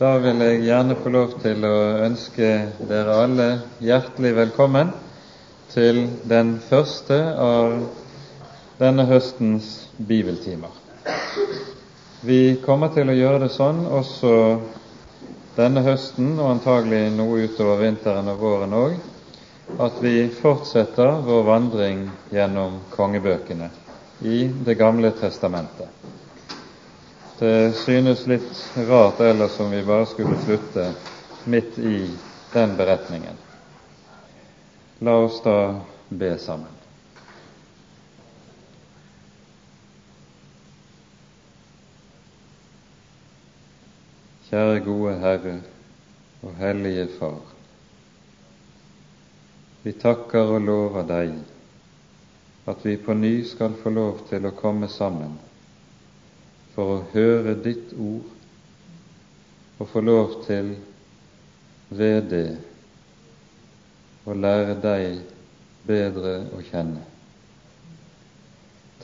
Da vil jeg gjerne få lov til å ønske dere alle hjertelig velkommen til den første av denne høstens bibeltimer. Vi kommer til å gjøre det sånn også denne høsten, og antagelig noe utover vinteren og våren òg, at vi fortsetter vår vandring gjennom kongebøkene i Det gamle testamentet. Det synes litt rart ellers om vi bare skulle slutte midt i den beretningen. La oss da be sammen. Kjære gode Herre og Hellige Far. Vi takker og lover deg at vi på ny skal få lov til å komme sammen for å høre ditt ord og få lov til ved det å lære deg bedre å kjenne.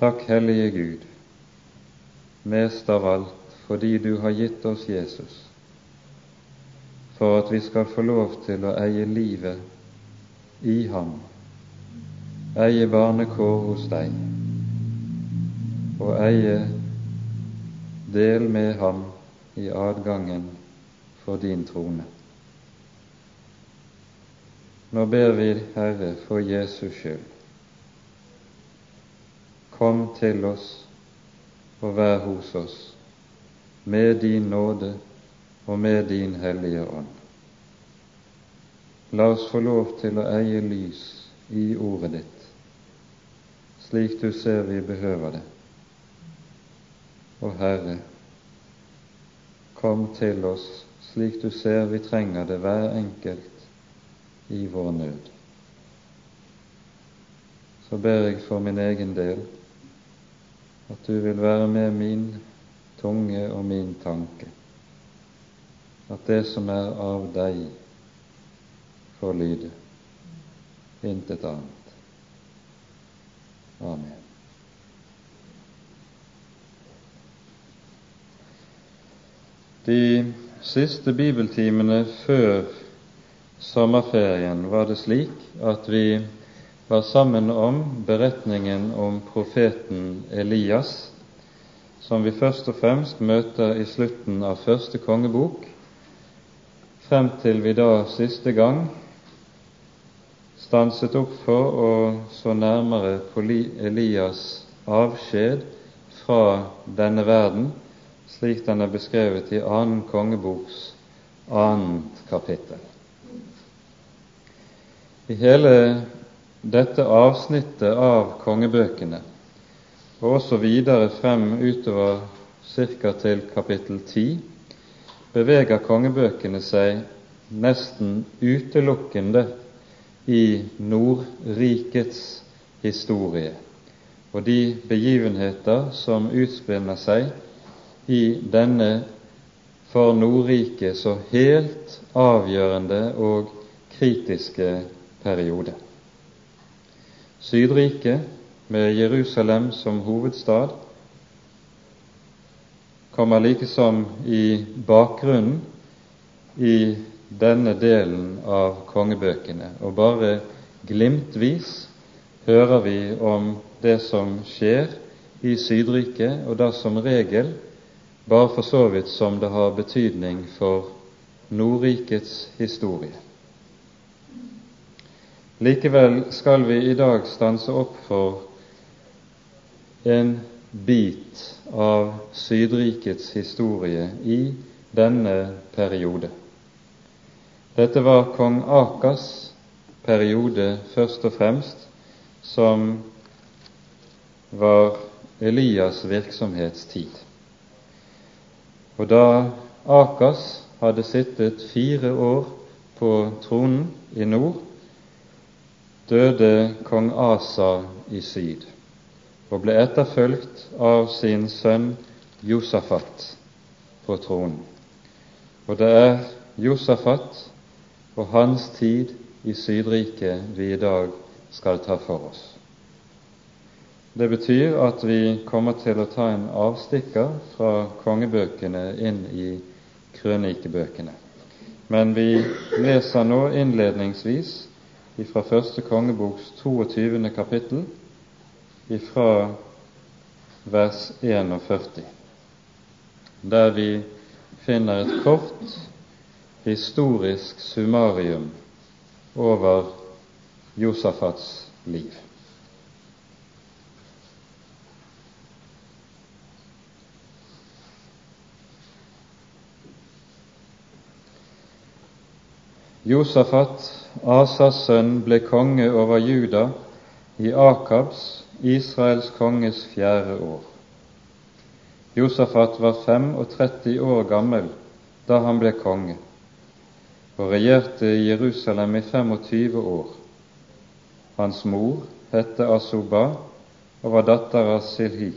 Takk, Hellige Gud, mest av alt fordi du har gitt oss Jesus, for at vi skal få lov til å eie livet i ham, eie barnekår hos deg og eie del med ham i adgangen for din trone. Nå ber vi, Herre, for Jesus skyld. Kom til oss og vær hos oss med din nåde og med din Hellige Ånd. La oss få lov til å eie lys i ordet ditt, slik du ser vi behøver det. Og Herre, kom til oss slik du ser vi trenger det hver enkelt i vår nød. Så ber jeg for min egen del at du vil være med min tunge og min tanke, at det som er av deg, får lyde, intet annet. Amen. De siste bibeltimene før sommerferien var det slik at vi var sammen om beretningen om profeten Elias, som vi først og fremst møter i slutten av første kongebok, frem til vi da siste gang stanset opp for å så nærmere på Elias' avskjed fra denne verden slik den er beskrevet i annen kongeboks annet kapittel. I hele dette avsnittet av kongebøkene, og også videre frem utover ca. til kapittel 10, beveger kongebøkene seg nesten utelukkende i Nordrikets historie og de begivenheter som utspinner seg i denne for Nordriket så helt avgjørende og kritiske periode. Sydriket, med Jerusalem som hovedstad, kommer likesom i bakgrunnen i denne delen av kongebøkene, og bare glimtvis hører vi om det som skjer i Sydriket, og da som regel bare for så vidt som det har betydning for Nordrikets historie. Likevel skal vi i dag stanse opp for en bit av Sydrikets historie i denne periode. Dette var kong Akas periode først og fremst, som var Elias' virksomhetstid. Og da Akas hadde sittet fire år på tronen i nord, døde kong Asa i syd og ble etterfulgt av sin sønn Josafat på tronen. Og det er Josafat og hans tid i Sydriket vi i dag skal ta for oss. Det betyr at vi kommer til å ta en avstikker fra kongebøkene inn i krønikebøkene. Men vi leser nå innledningsvis fra første kongeboks 22. kapittel, fra vers 41, der vi finner et kort historisk summarium over Josafats liv. Josafat, Asas sønn, ble konge over Juda i Akabs, Israels konges fjerde år. Josafat var 35 år gammel da han ble konge, og regjerte i Jerusalem i 25 år. Hans mor hette Asuba og var datter av Silhi.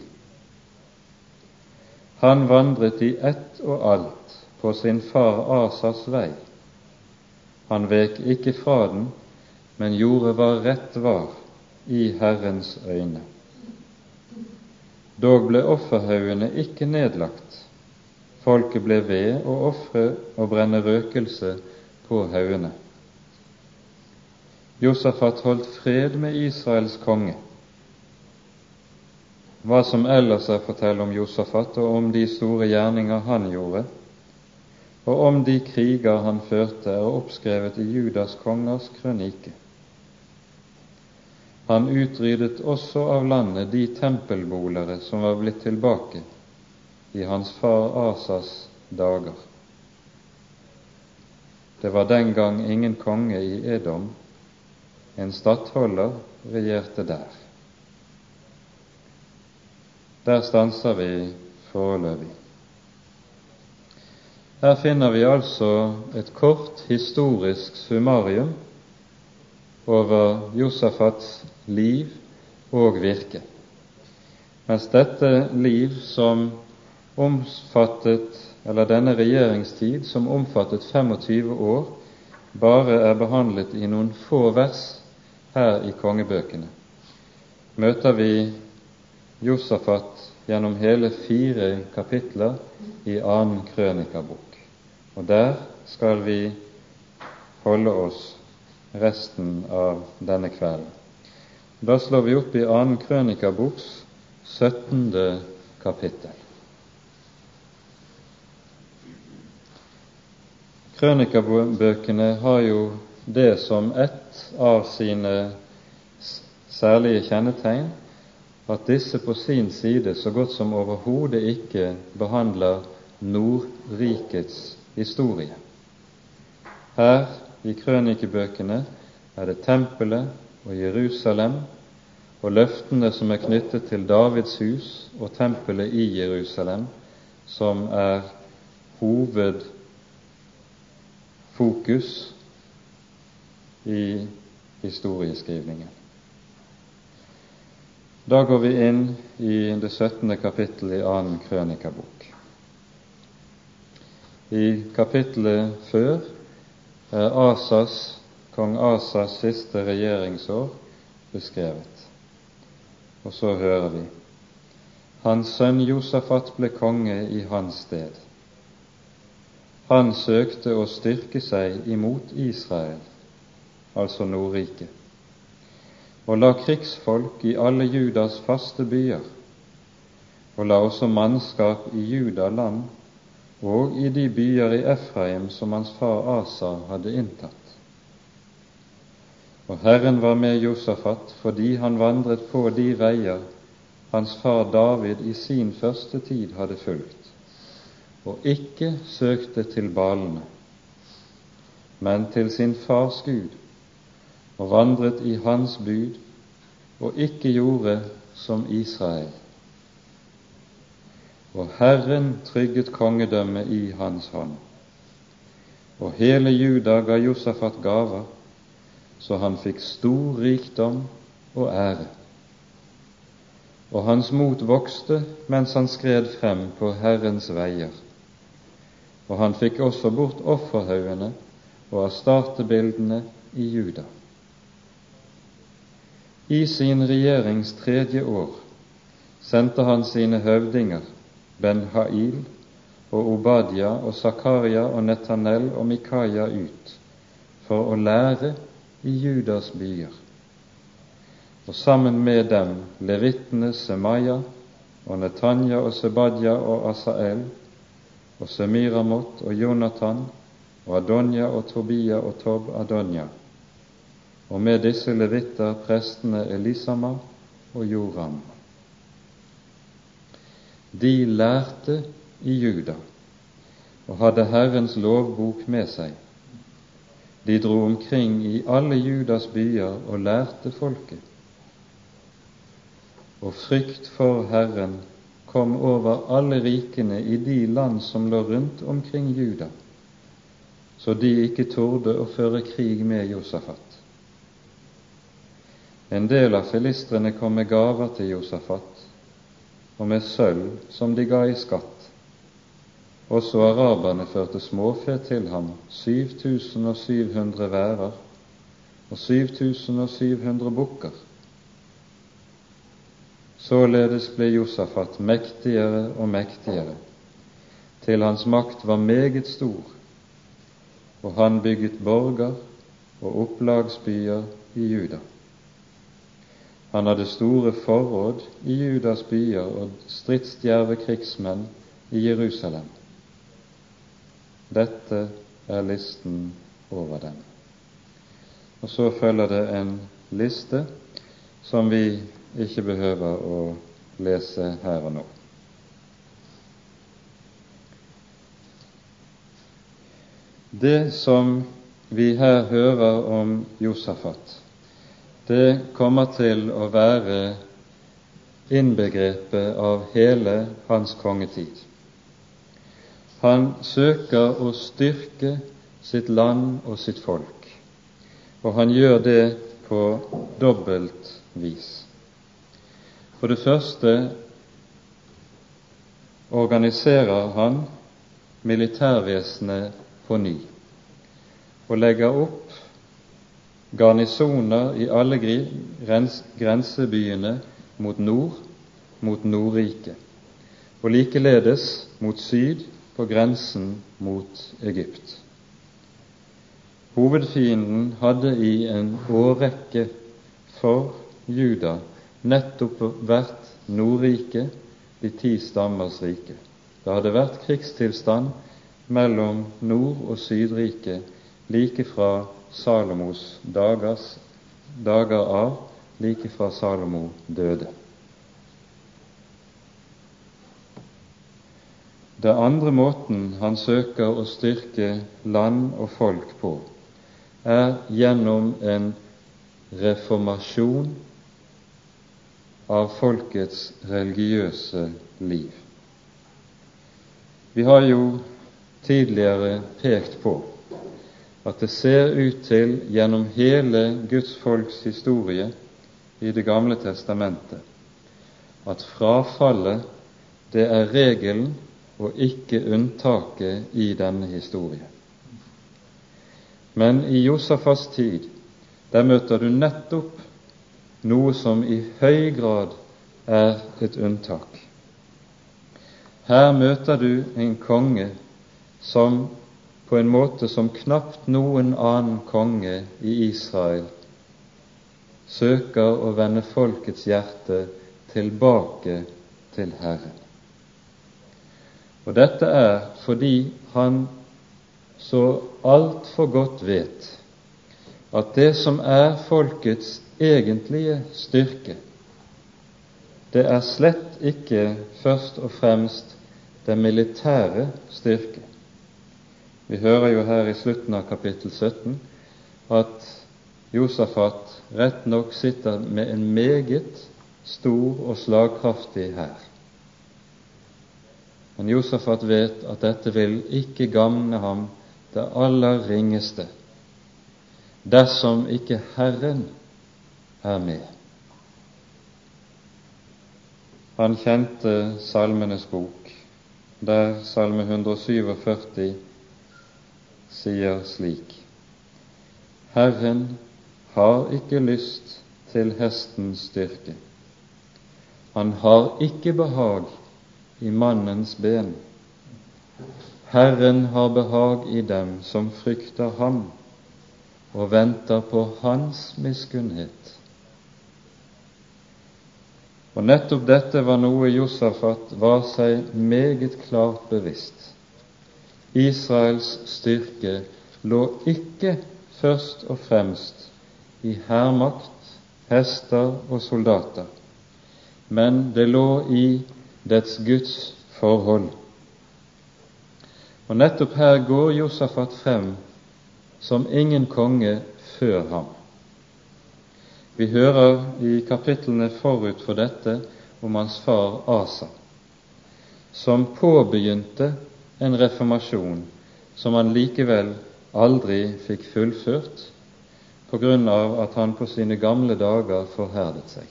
Han vandret i ett og alt på sin far Asas vei han vek ikke fra den, men gjorde hva rett var i Herrens øyne. Dog ble offerhaugene ikke nedlagt. Folket ble ved å ofre og brenne røkelse på haugene. Josafat holdt fred med Israels konge. Hva som ellers er fortalt om Josafat og om de store gjerninger han gjorde, og om de kriger han førte, er oppskrevet i Judas kongers krønike. Han utryddet også av landet de tempelbolere som var blitt tilbake i hans far Asas dager. Det var den gang ingen konge i Edom, en stattholder regjerte der. Der stanser vi foreløpig. Her finner vi altså et kort historisk summarium over Josafats liv og virke. Mens dette liv som omfattet, eller denne regjeringstid som omfattet 25 år, bare er behandlet i noen få vers her i kongebøkene, møter vi Josafat gjennom hele fire kapitler i annen krønikabok. Og der skal vi holde oss resten av denne kvelden. Da slår vi opp i 2. krønikaboks 17. kapittel. Krønikabøkene har jo det som ett av sine særlige kjennetegn at disse på sin side så godt som overhodet ikke behandler Nordrikets historie. Her i krønikebøkene er det tempelet og Jerusalem og løftene som er knyttet til Davids hus og tempelet i Jerusalem, som er hovedfokus i historieskrivningen. Da går vi inn i det 17. kapittel i annen krønikabok. I kapittelet før er Asas, kong Asas siste regjeringsår beskrevet. Og så hører vi hans sønn Josafat ble konge i hans sted. Han søkte å styrke seg imot Israel, altså Nordriket, og la krigsfolk i alle Judas faste byer, og la også mannskap i Juda og i de byer i Efraim som hans far Asa hadde inntatt. Og Herren var med Josafat fordi han vandret på de veier hans far David i sin første tid hadde fulgt, og ikke søkte til balene, men til sin fars Gud, og vandret i hans bud, og ikke gjorde som Israel og Herren trygget kongedømmet i hans hånd. Og hele Juda ga Josafat gaver, så han fikk stor rikdom og ære. Og hans mot vokste mens han skred frem på Herrens veier. Og han fikk også bort offerhaugene og astartebildene i Juda. I sin regjerings tredje år sendte han sine høvdinger Ben-Hail og Obadia og Zakaria og Netanel og Mikaia ut for å lære i Judas byer. Og sammen med dem levittene Semaya og Netanya og Sebadia og Asael og Semiramot og Jonathan og Adonja og Tobia og Tob Adonja. Og med disse levitter prestene Elisama og Joram. De lærte i Juda og hadde Herrens lovbok med seg. De dro omkring i alle Judas byer og lærte folket. Og frykt for Herren kom over alle rikene i de land som lå rundt omkring Juda så de ikke torde å føre krig med Josafat. En del av filistrene kom med gaver til Josafat, og med sølv som de ga i skatt. Også araberne førte småfe til ham, 7700 værer og 7700 bukker. Således ble Josafat mektigere og mektigere, til hans makt var meget stor og han bygget borger og opplagsbyer i Juda. Han hadde store forråd i Judas byer og stridsdjerve krigsmenn i Jerusalem. Dette er listen over dem. Og så følger det en liste som vi ikke behøver å lese her og nå. Det som vi her hører om Josafat, det kommer til å være innbegrepet av hele hans kongetid. Han søker å styrke sitt land og sitt folk, og han gjør det på dobbelt vis. For det første organiserer han militærvesenet på ny og legger opp garnisoner i alle grensebyene mot nord, mot Nordriket, og likeledes mot syd på grensen mot Egypt. Hovedfienden hadde i en årrekke for Juda nettopp vært Nordriket, de ti stammers rike. Det hadde vært krigstilstand mellom Nord- og Sydriket like fra Salomos dagers, dager av, like fra Salomo døde. Det andre måten han søker å styrke land og folk på, er gjennom en reformasjon av folkets religiøse liv. Vi har jo tidligere pekt på at det ser ut til gjennom hele Guds folks historie i Det gamle testamentet at frafallet det er regelen og ikke unntaket i denne historien. Men i Josafas tid, der møter du nettopp noe som i høy grad er et unntak. Her møter du en konge som på en måte som knapt noen annen konge i Israel søker å vende folkets hjerte tilbake til Herren. Og dette er fordi han så altfor godt vet at det som er folkets egentlige styrke, det er slett ikke først og fremst den militære styrke, vi hører jo her i slutten av kapittel 17 at Josafat rett nok sitter med en meget stor og slagkraftig hær. Men Josafat vet at dette vil ikke gagne ham det aller ringeste dersom ikke Herren er med. Han kjente Salmenes bok, der Salme 147 sier slik Herren har ikke lyst til hestens styrke. Han har ikke behag i mannens ben. Herren har behag i dem som frykter ham og venter på Hans miskunnhet. Og nettopp dette var noe Josafat var seg meget klart bevisst. Israels styrke lå ikke først og fremst i hærmakt, hester og soldater, men det lå i dets Guds forhold. Og nettopp her går Josafat frem som ingen konge før ham. Vi hører i kapitlene forut for dette om hans far Asa, som påbegynte en reformasjon som han likevel aldri fikk fullført på grunn av at han på sine gamle dager forherdet seg.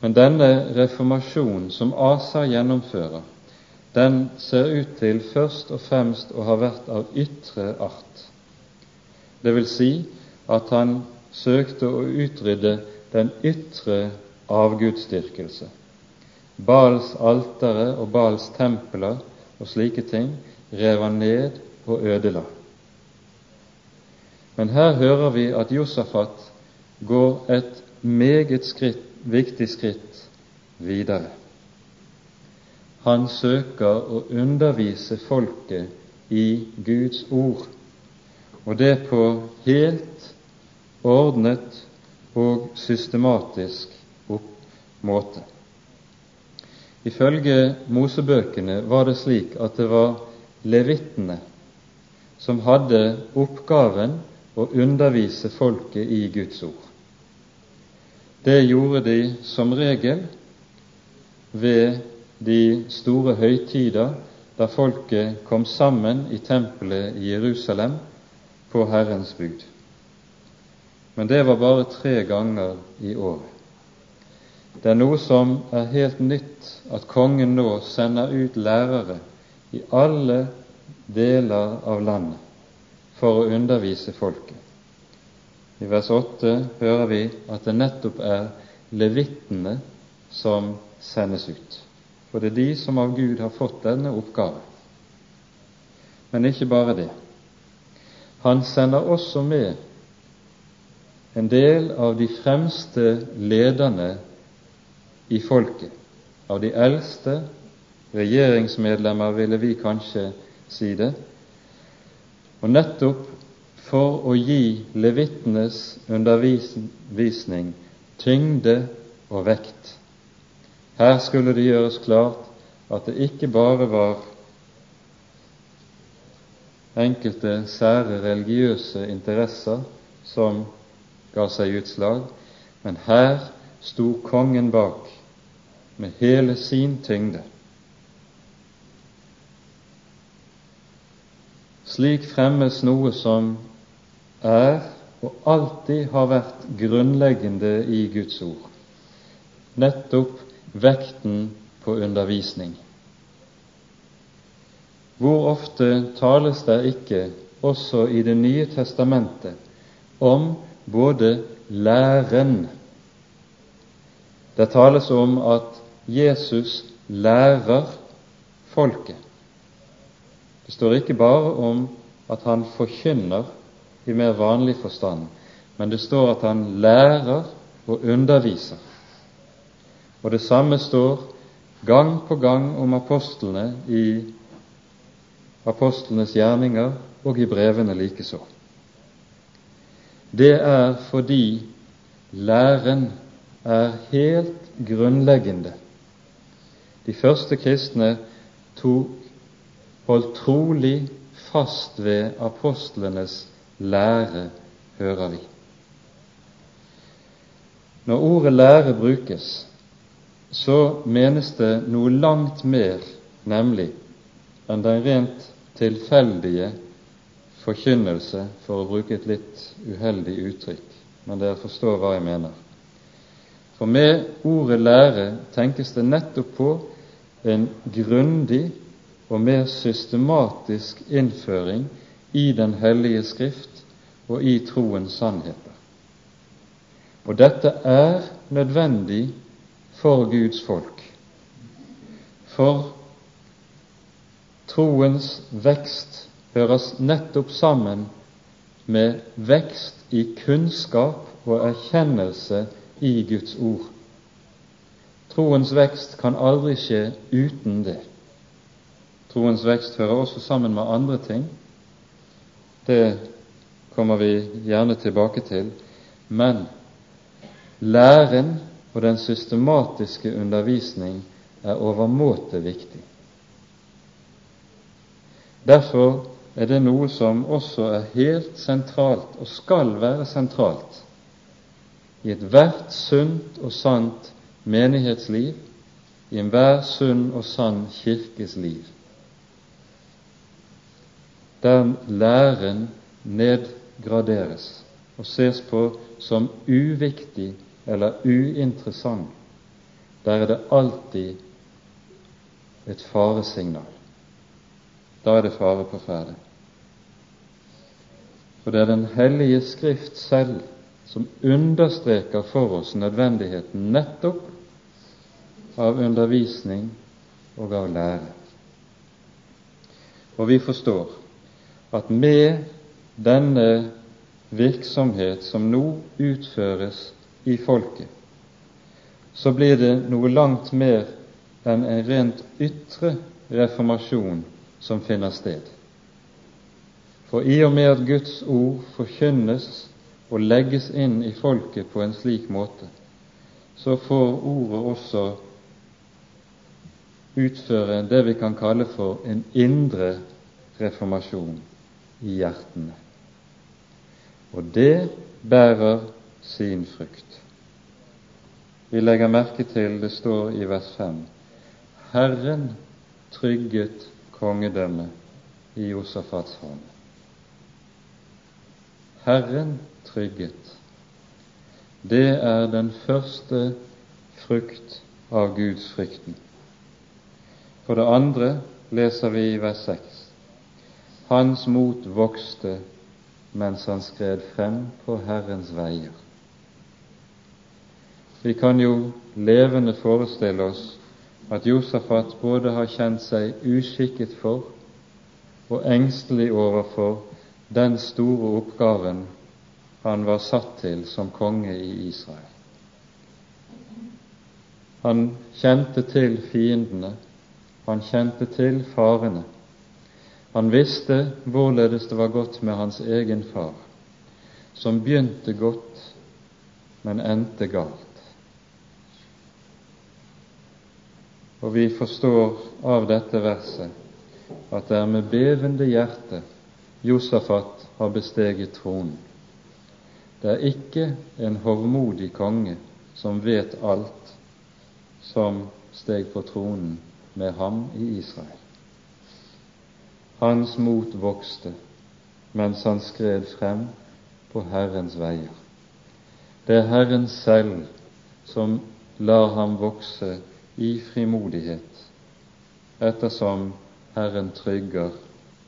Men denne reformasjonen som Asa gjennomfører, den ser ut til først og fremst å ha vært av ytre art. Det vil si at han søkte å utrydde den ytre avgudsdyrkelse. Bals altere og Bals templer og slike ting rev han ned og ødela. Men her hører vi at Josafat går et meget skritt, viktig skritt videre. Han søker å undervise folket i Guds ord, og det på helt ordnet og systematisk måte. Ifølge Mosebøkene var det slik at det var levittene som hadde oppgaven å undervise folket i Guds ord. Det gjorde de som regel ved de store høytider da folket kom sammen i tempelet i Jerusalem på Herrens bud. Men det var bare tre ganger i året. Det er noe som er helt nytt at kongen nå sender ut lærere i alle deler av landet for å undervise folket. I vers 8 hører vi at det nettopp er levittene som sendes ut. For det er de som av Gud har fått denne oppgaven. Men ikke bare det. Han sender også med en del av de fremste lederne i folket, av de eldste regjeringsmedlemmer, ville vi kanskje si det, og nettopp for å gi levittenes undervisning tyngde og vekt. Her skulle det gjøres klart at det ikke bare var enkelte sære religiøse interesser som ga seg utslag, men her sto kongen bak med hele sin tyngde. Slik fremmes noe som er og alltid har vært grunnleggende i Guds ord, nettopp vekten på undervisning. Hvor ofte tales det ikke, også i Det nye testamentet, om både læren Det tales om at Jesus lærer folket. Det står ikke bare om at han forkynner i mer vanlig forstand, men det står at han lærer og underviser. Og det samme står gang på gang om apostlene i apostlenes gjerninger og i brevene likeså. Det er fordi læren er helt grunnleggende. De første kristne tok, holdt trolig fast ved apostlenes lære, hører vi. Når ordet lære brukes, så menes det noe langt mer, nemlig, enn den rent tilfeldige forkynnelse, for å bruke et litt uheldig uttrykk, men dere forstår hva jeg mener. For med ordet lære tenkes det nettopp på en grundig og mer systematisk innføring i Den hellige Skrift og i troens sannheter. Og dette er nødvendig for Guds folk. For troens vekst høres nettopp sammen med vekst i kunnskap og erkjennelse i Guds ord. Troens vekst kan aldri skje uten det. Troens vekst hører også sammen med andre ting. Det kommer vi gjerne tilbake til. Men læren og den systematiske undervisning er overmåte viktig. Derfor er det noe som også er helt sentralt, og skal være sentralt, i ethvert sunt og sant menighetsliv, i enhver sunn og sann kirkes liv. Der læren nedgraderes og ses på som uviktig eller uinteressant, der er det alltid et faresignal. Da er det fare på ferde. For det er Den hellige Skrift selv som understreker for oss nødvendigheten nettopp av undervisning og av lære. Og vi forstår at med denne virksomhet som nå utføres i folket, så blir det noe langt mer enn en rent ytre reformasjon som finner sted. For i og med at Guds ord forkynnes og legges inn i folket på en slik måte, så får ordet også utføre det vi kan kalle for en indre reformasjon i hjertene. Og det bærer sin frukt. Vi legger merke til det står i vers 5 Herren trygget kongedømmet i Josafats hånd. Herren trygget. Det er den første frukt av Guds frykten. For det andre leser vi i vers 6 hans mot vokste mens han skred frem på Herrens veier. Vi kan jo levende forestille oss at Josafat både har kjent seg uskikket for og engstelig overfor den store oppgaven han var satt til som konge i Israel. Han kjente til fiendene, han kjente til farene. Han visste hvorledes det var gått med hans egen far, som begynte godt, men endte galt. Og vi forstår av dette verset at det er med bevende hjerte Josafat har besteget tronen. Det er ikke en hovmodig konge som vet alt, som steg på tronen med ham i Israel. Hans mot vokste mens han skred frem på Herrens veier. Det er Herren selv som lar ham vokse i frimodighet, ettersom Herren trygger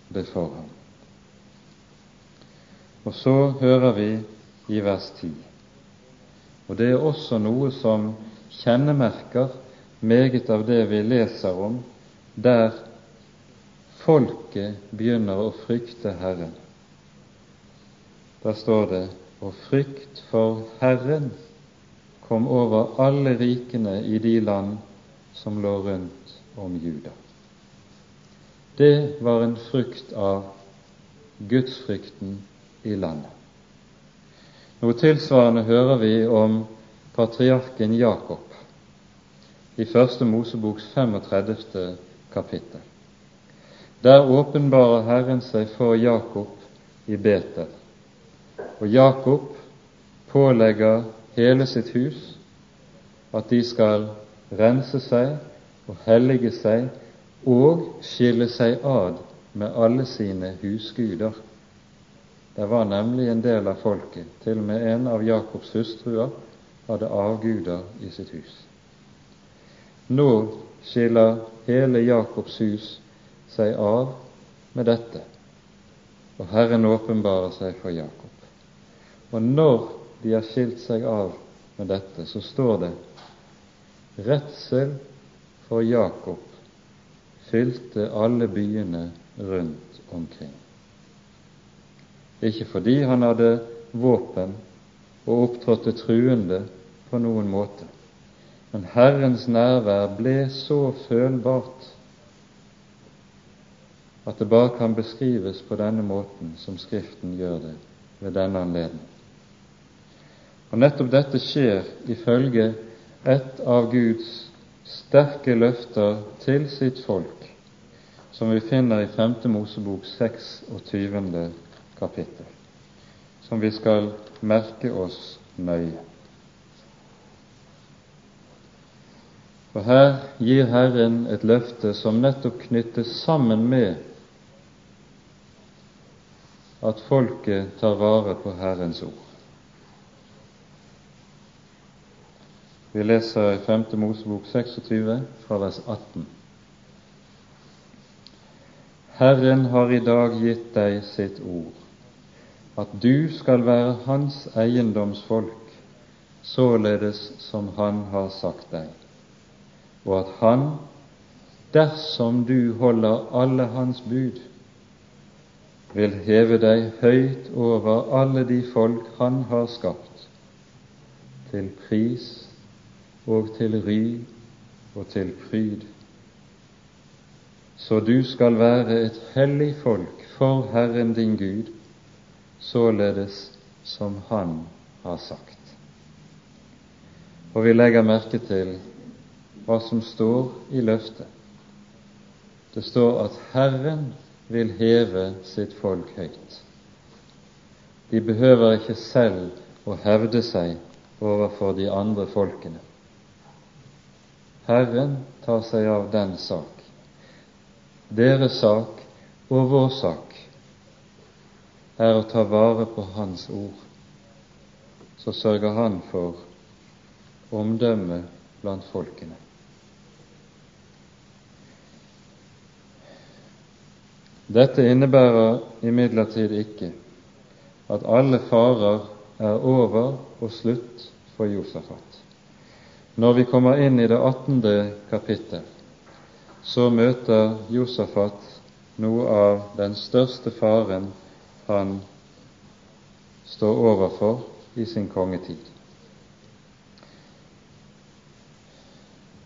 det for ham. Og så hører vi i vers 10, og det er også noe som kjennemerker meget av det vi leser om der folket begynner å frykte Herren. Da står det og frykt for Herren kom over alle rikene i de land som lå rundt om Juda. Det var en frukt av gudsfrykten i landet. Noe tilsvarende hører vi om patriarken Jakob i Første Moseboks 35. kapittel. Der åpenbarer Herren seg for Jakob i Betel, og Jakob pålegger hele sitt hus at de skal rense seg og hellige seg og skille seg ad med alle sine husguder. Det var nemlig en del av folket, til og med en av Jakobs hustruer, hadde avguder i sitt hus. Nå skiller hele Jakobs hus seg av med dette, og Herren åpenbarer seg for Jakob. Og når de har skilt seg av med dette, så står det redsel for Jakob fylte alle byene rundt omkring. Ikke fordi han hadde våpen og opptrådte truende på noen måte, men Herrens nærvær ble så følbart at det bare kan beskrives på denne måten som Skriften gjør det ved denne anledning. Og nettopp dette skjer ifølge et av Guds sterke løfter til sitt folk, som vi finner i 5. Mosebok 26. kapittel, som vi skal merke oss nøye. For her gir Herren et løfte som nettopp knyttes sammen med at folket tar vare på Herrens ord. Vi leser i 5. Mosebok 26 fra vers 18. Herren har i dag gitt deg sitt ord, at du skal være hans eiendomsfolk, således som han har sagt deg og at Han, dersom du holder alle Hans bud, vil heve deg høyt over alle de folk Han har skapt, til pris og til ry og til pryd. Så du skal være et hellig folk for Herren din Gud, således som Han har sagt. Og vi legger merke til hva som står i løftet. Det står at Herren vil heve sitt folk høyt. De behøver ikke selv å hevde seg overfor de andre folkene. Herren tar seg av den sak. Deres sak og vår sak er å ta vare på Hans ord. Så sørger Han for omdømme blant folkene. Dette innebærer imidlertid ikke at alle farer er over og slutt for Josafat. Når vi kommer inn i det 18. kapittel, så møter Josafat noe av den største faren han står overfor i sin kongetid.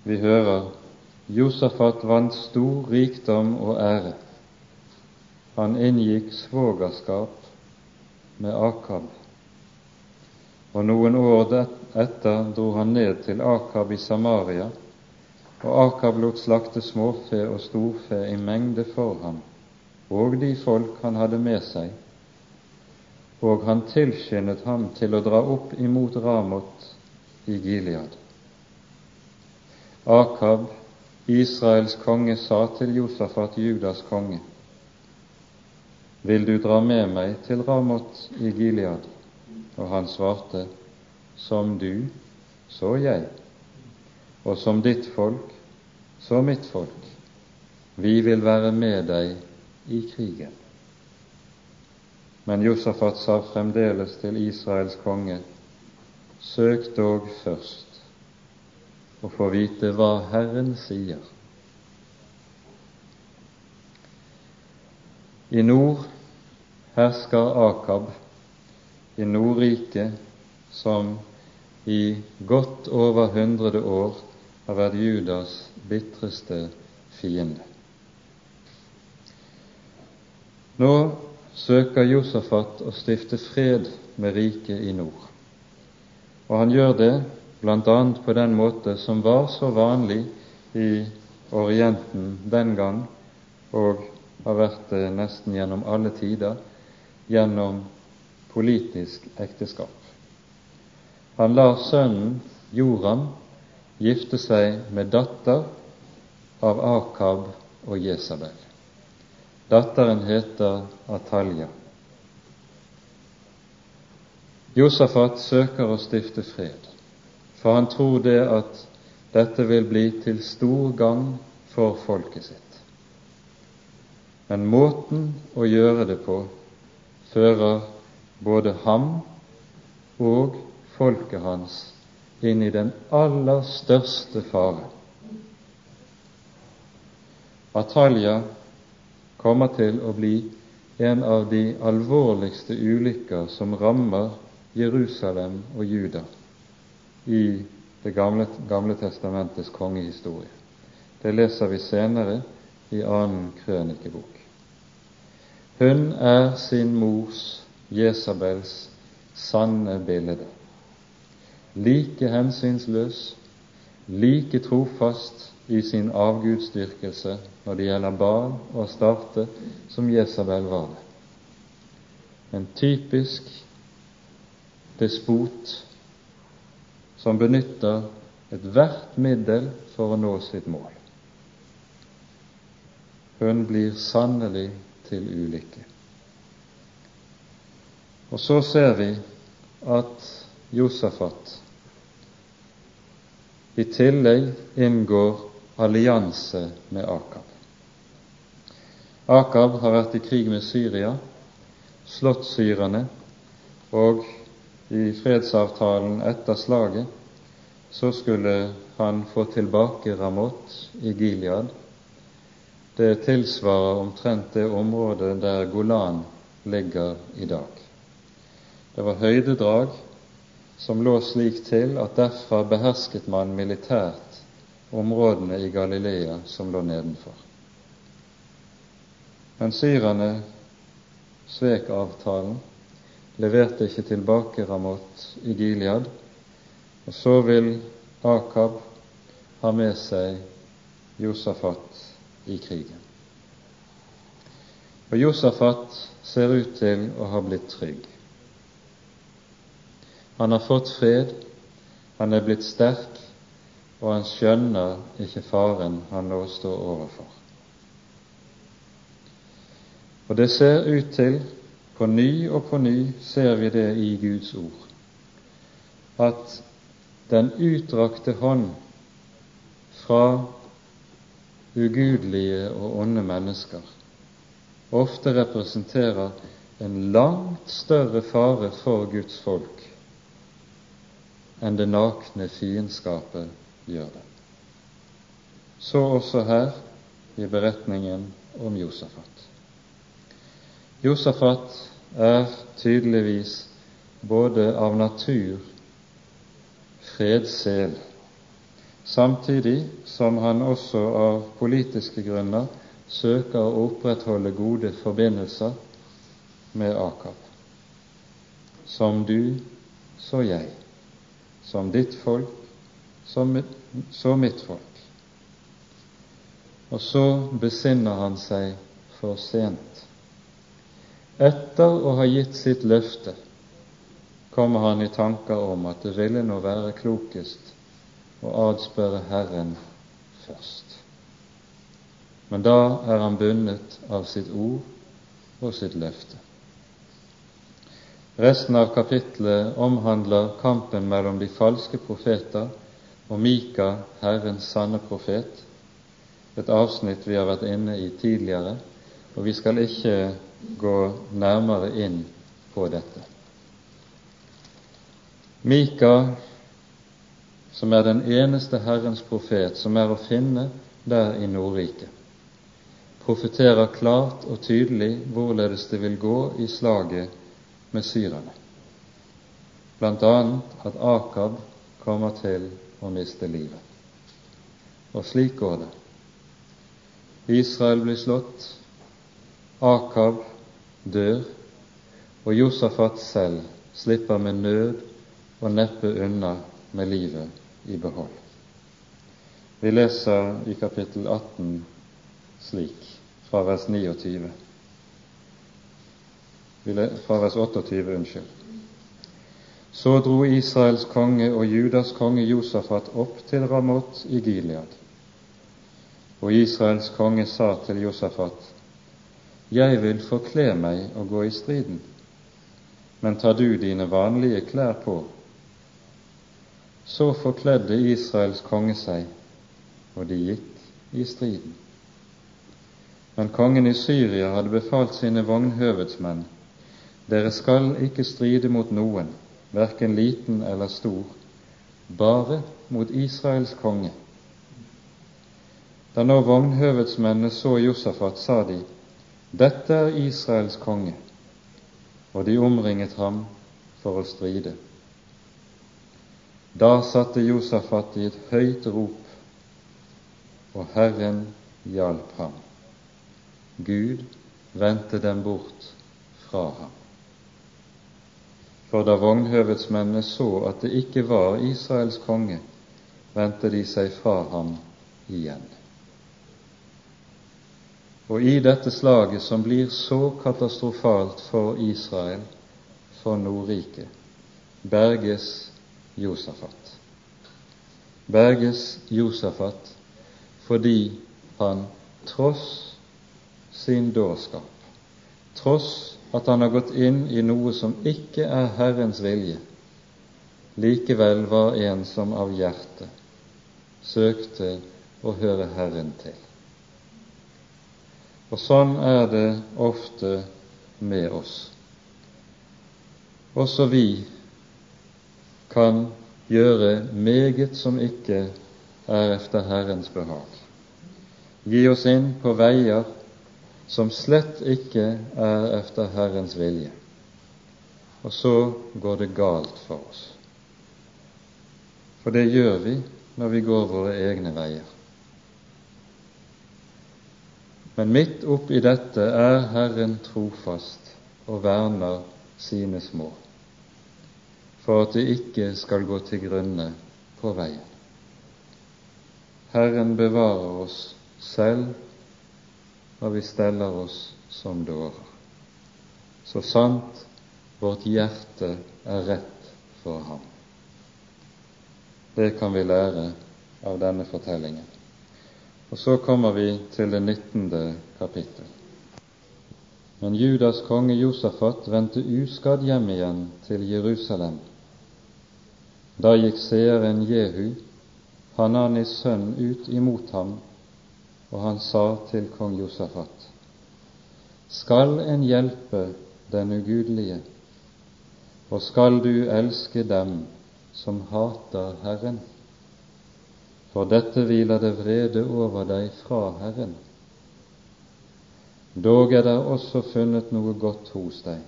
Vi hører Josafat vant stor rikdom og ære. Han inngikk svogerskap med Akab, og noen år etter dro han ned til Akab i Samaria, og Akab lot slakte småfe og storfe i mengde for ham, og de folk han hadde med seg, og han tilskyndet ham til å dra opp imot Ramot i Gilead. Akab, Israels konge, sa til Josafat, Judas konge, vil du dra med meg til Ramot i Gilead? Og han svarte, Som du, så jeg, og som ditt folk, så mitt folk. Vi vil være med deg i krigen. Men Josafat sa fremdeles til Israels konge, søk dog først å få vite hva Herren sier. I nord hersker Akab i Nordriket, som i godt over hundrede år har vært Judas bitreste fiende. Nå søker Josafat å stifte fred med riket i nord, og han gjør det bl.a. på den måte som var så vanlig i Orienten den gang, og har vært det nesten gjennom alle tider, gjennom politisk ekteskap. Han lar sønnen Joram gifte seg med datter av Akab og Jesabel. Datteren heter Atalja. Josafat søker å stifte fred, for han tror det at dette vil bli til stor gagn for folket sitt. Men måten å gjøre det på fører både ham og folket hans inn i den aller største fare. Atalja kommer til å bli en av de alvorligste ulykker som rammer Jerusalem og Juda i Det gamle, gamle testamentets kongehistorie. Det leser vi senere i annen krønikebok. Hun er sin mors, Jesabels, sanne bilde. Like hensynsløs, like trofast i sin avgudsdyrkelse når det gjelder barn og starte, som Jesabel var det. En typisk despot som benytter ethvert middel for å nå sitt mål. Hun blir sannelig til ulykke. Og så ser vi at Josafat i tillegg inngår allianse med Akab. Akab har vært i krig med Syria, slått syrerne, og i fredsavtalen etter slaget så skulle han få tilbake Ramot i Gilead. Det tilsvarer omtrent det området der Golan ligger i dag. Det var høydedrag som lå slik til at derfra behersket man militært områdene i Galilea som lå nedenfor. Men syrerne svek avtalen, leverte ikke tilbake Ramot i Gilead, og så vil Akab ha med seg Josafat i krigen. Og Josafat ser ut til å ha blitt trygg. Han har fått fred, han er blitt sterk, og han skjønner ikke faren han nå står overfor. Og det ser ut til, på ny og på ny ser vi det i Guds ord, at den utdrakte hånd fra ugudelige og onde mennesker ofte representerer en langt større fare for Guds folk enn det nakne fiendskapet gjør det. Så også her i beretningen om Josafat. Josafat er tydeligvis både av natur fredssel, samtidig som han også av politiske grunner søker å opprettholde gode forbindelser med Akab. Som du, så jeg som ditt folk, så mitt folk. Og så besinner han seg for sent. Etter å ha gitt sitt løfte kommer han i tanker om at det ville nå være klokest å adspørre Herren først. Men da er han bundet av sitt ord og sitt løfte. Resten av kapittelet omhandler kampen mellom de falske profeter og Mika, Herrens sanne profet, et avsnitt vi har vært inne i tidligere, og vi skal ikke gå nærmere inn på dette. Mika, som er den eneste Herrens profet som er å finne der i Nordriket, profeterer klart og tydelig hvorledes det vil gå i slaget med syrerne, bl.a. at Akab kommer til å miste livet. Og slik går det. Israel blir slått, Akab dør, og Josafat selv slipper med nød og neppe unna med livet i behold. Vi leser i kapittel 18 slik, fra vers 29 fra vers 28, unnskyld. Så dro Israels konge og Judas konge Josafat opp til Ramot i Gilead. Og Israels konge sa til Josafat, Jeg vil forkle meg og gå i striden, men tar du dine vanlige klær på? Så forkledde Israels konge seg, og de gikk i striden. Men kongen i Syria hadde befalt sine vognhøvedsmenn dere skal ikke stride mot noen, verken liten eller stor, bare mot Israels konge. Da nå vognhøvedsmennene så Josafat, sa de, dette er Israels konge, og de omringet ham for å stride. Da satte Josafat i et høyt rop, og Herren hjalp ham. Gud vendte dem bort fra ham. For da vognhøvedsmennene så at det ikke var Israels konge, vendte de seg fra ham igjen. Og i dette slaget, som blir så katastrofalt for Israel, for Nordriket, berges Josafat. Berges Josafat fordi han tross sin dårskap, tross at han har gått inn i noe som ikke er Herrens vilje, likevel var en som av hjertet søkte å høre Herren til. Og sånn er det ofte med oss. Også vi kan gjøre meget som ikke er efter Herrens behag. Gi oss inn på veier som slett ikke er efter Herrens vilje. Og så går det galt for oss. For det gjør vi når vi går våre egne veier. Men midt oppi dette er Herren trofast og verner sine små, for at de ikke skal gå til grunne på veien. Herren bevarer oss selv når vi steller oss som dårer. Så sant vårt hjerte er rett for ham. Det kan vi lære av denne fortellingen. Og så kommer vi til det 19. kapittel. Men Judas konge Josafat vendte uskadd hjem igjen til Jerusalem. Da gikk seeren Jehu, Hananis sønn, ut imot ham og han sa til kong Josafat, skal en hjelpe den ugudelige, og skal du elske dem som hater Herren? For dette hviler det vrede over deg fra Herren. Dog er det også funnet noe godt hos deg,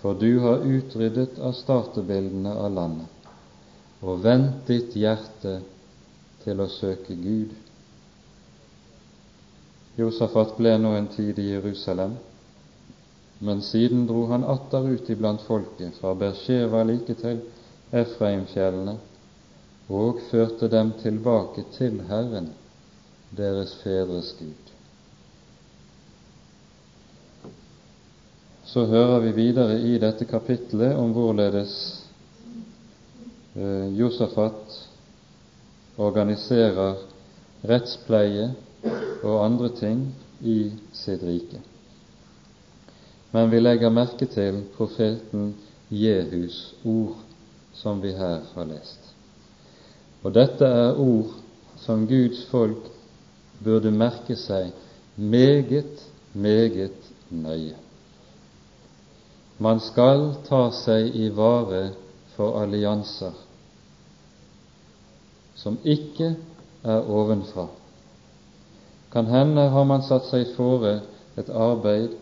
for du har utryddet av startebildene av landet og vendt ditt hjerte til å søke Gud. Josafat ble nå en tid i Jerusalem, men siden dro han atter ut iblant folket, fra Bersheva like til Efraimfjellene, og førte dem tilbake til Herren, deres fedres Gud. Så hører vi videre i dette kapitlet om hvorledes eh, Josafat organiserer rettspleie og andre ting i sitt rike. Men vi legger merke til profeten Jehus ord, som vi her har lest. Og dette er ord som Guds folk burde merke seg meget, meget nøye. Man skal ta seg i vare for allianser som ikke er ovenfra, kan hende har man satt seg fore et arbeid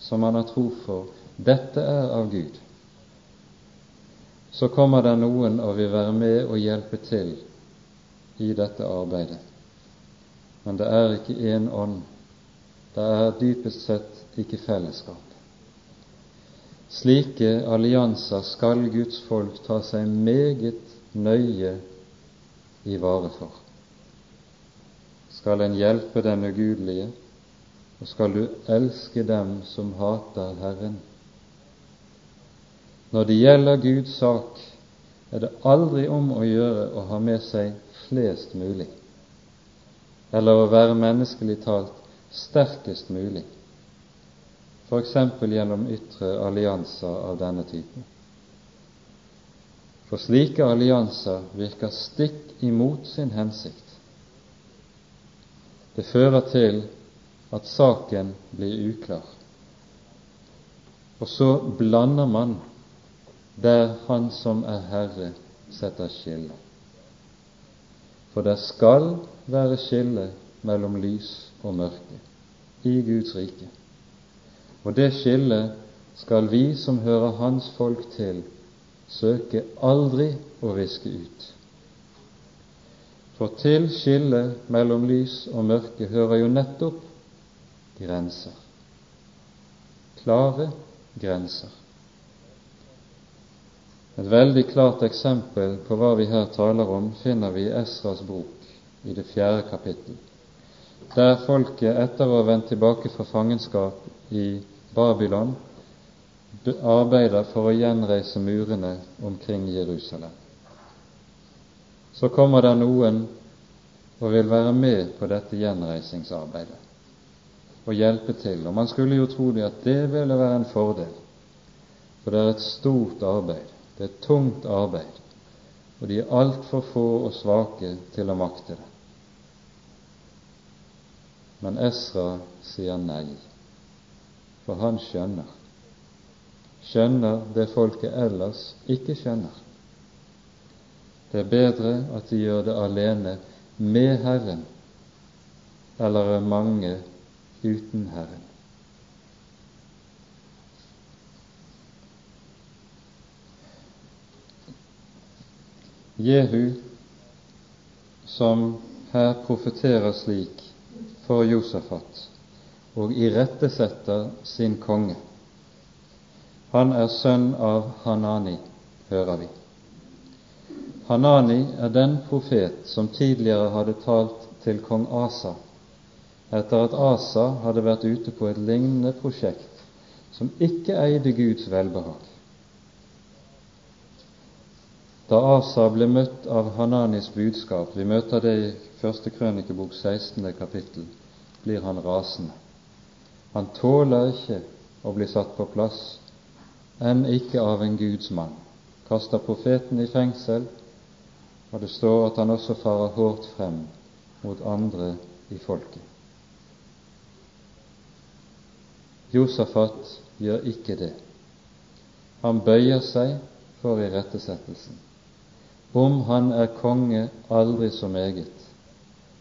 som man har tro for. Dette er av Gud. Så kommer det noen og vil være med og hjelpe til i dette arbeidet. Men det er ikke én ånd. Det er dypest sett ikke fellesskap. Slike allianser skal Guds folk ta seg meget nøye i vare for skal en hjelpe den ugudelige, og skal du elske dem som hater Herren. Når det gjelder Guds sak, er det aldri om å gjøre å ha med seg flest mulig, eller å være menneskelig talt sterkest mulig, f.eks. gjennom ytre allianser av denne typen. For slike allianser virker stikk imot sin hensikt. Det fører til at saken blir uklar. Og så blander man der Han som er Herre, setter skille. For det skal være skille mellom lys og mørke i Guds rike. Og det skillet skal vi som hører Hans folk til, søke aldri å viske ut. For til skillet mellom lys og mørke hører jo nettopp grenser. Klare grenser. Et veldig klart eksempel på hva vi her taler om, finner vi i Esras bok i det fjerde kapittel, der folket etter å ha vendt tilbake fra fangenskap i Babylon arbeider for å gjenreise murene omkring Jerusalem. Så kommer det noen og vil være med på dette gjenreisingsarbeidet og hjelpe til. Og Man skulle jo tro det at det ville være en fordel, for det er et stort arbeid, det er et tungt arbeid, og de er altfor få og svake til å makte det. Men Esra sier nei, for han skjønner skjønner det folket ellers ikke skjønner. Det er bedre at de gjør det alene med Herren, eller er mange uten Herren. Jehu, som her profeterer slik for Josafat og irettesetter sin konge, han er sønn av Hanani, hører vi. Hanani er den profet som tidligere hadde talt til kong Asa etter at Asa hadde vært ute på et lignende prosjekt som ikke eide Guds velbehag. Da Asa ble møtt av Hananis budskap, vi møter det i første krønikebok 16. kapittel, blir han rasende. Han tåler ikke å bli satt på plass enn ikke av en Guds mann. Kaster profeten i fengsel, og det står at han også farer hårdt frem mot andre i folket. Josafat gjør ikke det. Han bøyer seg for irettesettelsen. Om han er konge aldri så meget,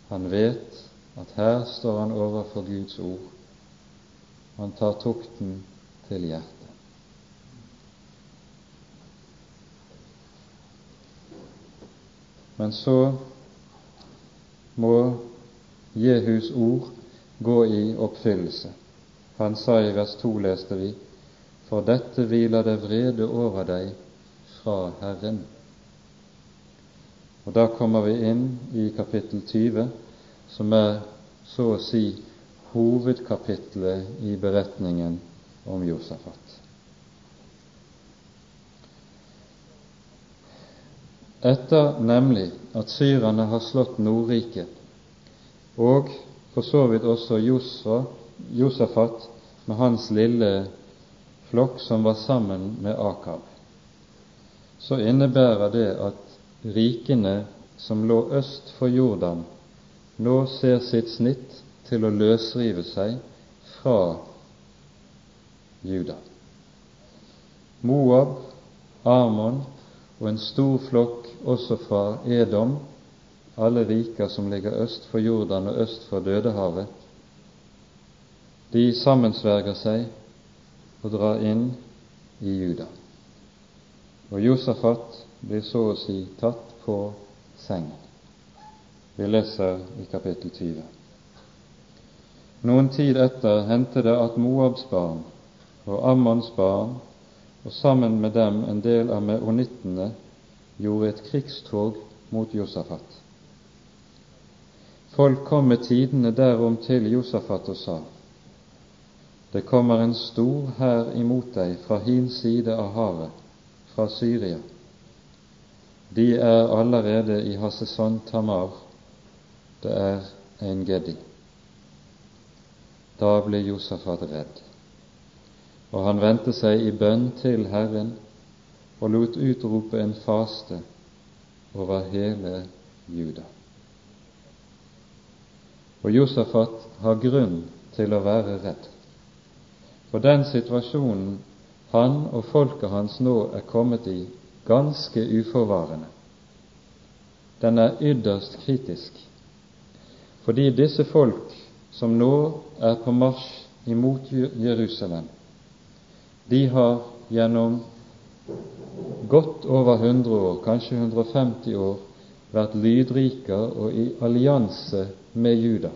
han vet at her står han overfor Guds ord. Han tar tukten til hjertet. Men så må Jehus ord gå i oppfyllelse. Han sa i vers 2, leste vi, for dette hviler det vrede over deg fra Herren. Og Da kommer vi inn i kapittel 20, som er så å si hovedkapitlet i beretningen om Josafat. Etter nemlig at syrerne har slått Nordriket, og for så vidt også Josafat med hans lille flokk som var sammen med Akab, så innebærer det at rikene som lå øst for Jordan, nå ser sitt snitt til å løsrive seg fra Juda. Moab, Amon og en stor flokk også fra Edom, alle riker som ligger øst for Jordan og øst for Dødehavet, de sammensverger seg og drar inn i Juda. Og Josafat blir så å si tatt på sengen. Vi leser i kapittel 20. Noen tid etter hendte det at Moabs barn og Ammons barn og sammen med dem en del av meonittene gjorde et krigstog mot Josafat. Folk kom med tidene derom til Josafat og sa:" Det kommer en stor hær imot deg fra hin side av havet, fra Syria. De er allerede i Hasesan Tamar. Det er en geddi. Da ble Josafat redd og han vendte seg i bønn til Herren og lot utrope en faste over hele Juda. Og Josafat har grunn til å være redd, for den situasjonen han og folket hans nå er kommet i, ganske uforvarende. den er ytterst kritisk. Fordi disse folk som nå er på marsj imot Jerusalem, de har gjennom godt over 100 år, kanskje 150 år, vært lydrike og i allianse med Juda,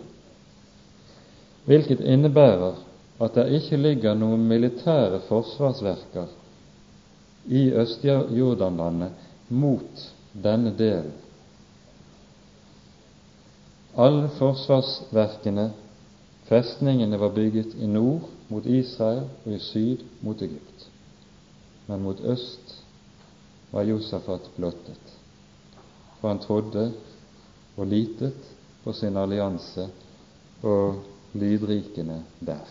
hvilket innebærer at det ikke ligger noen militære forsvarsverker i Øst-Jordanlandet mot denne delen. Alle forsvarsverkene, festningene, var bygget i nord mot Israel og i syd mot Egypt. Men mot øst var Josafat blottet, for han trodde og litet på sin allianse og lydrikene der.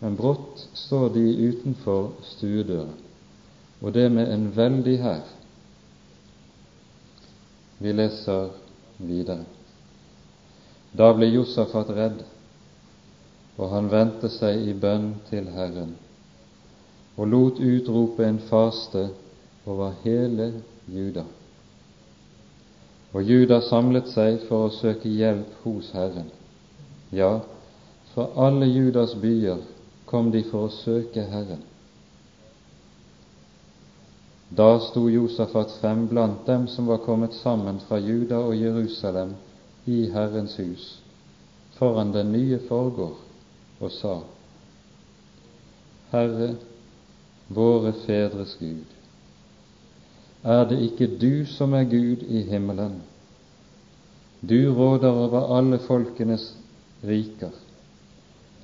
Men brått står de utenfor stuedøren, og det med en veldig hær. Vi leser videre. Da ble Josafat redd, og han vendte seg i bønn til Herren og lot utrope en faste over hele Juda. Og Juda samlet seg for å søke hjelp hos Herren. Ja, fra alle Judas byer kom de for å søke Herren. Da sto Josafat frem blant dem som var kommet sammen fra Juda og Jerusalem i Herrens hus, foran den nye forgård, og sa:" Herre, våre fedres Gud, er det ikke du som er Gud i himmelen? Du råder over alle folkenes riker.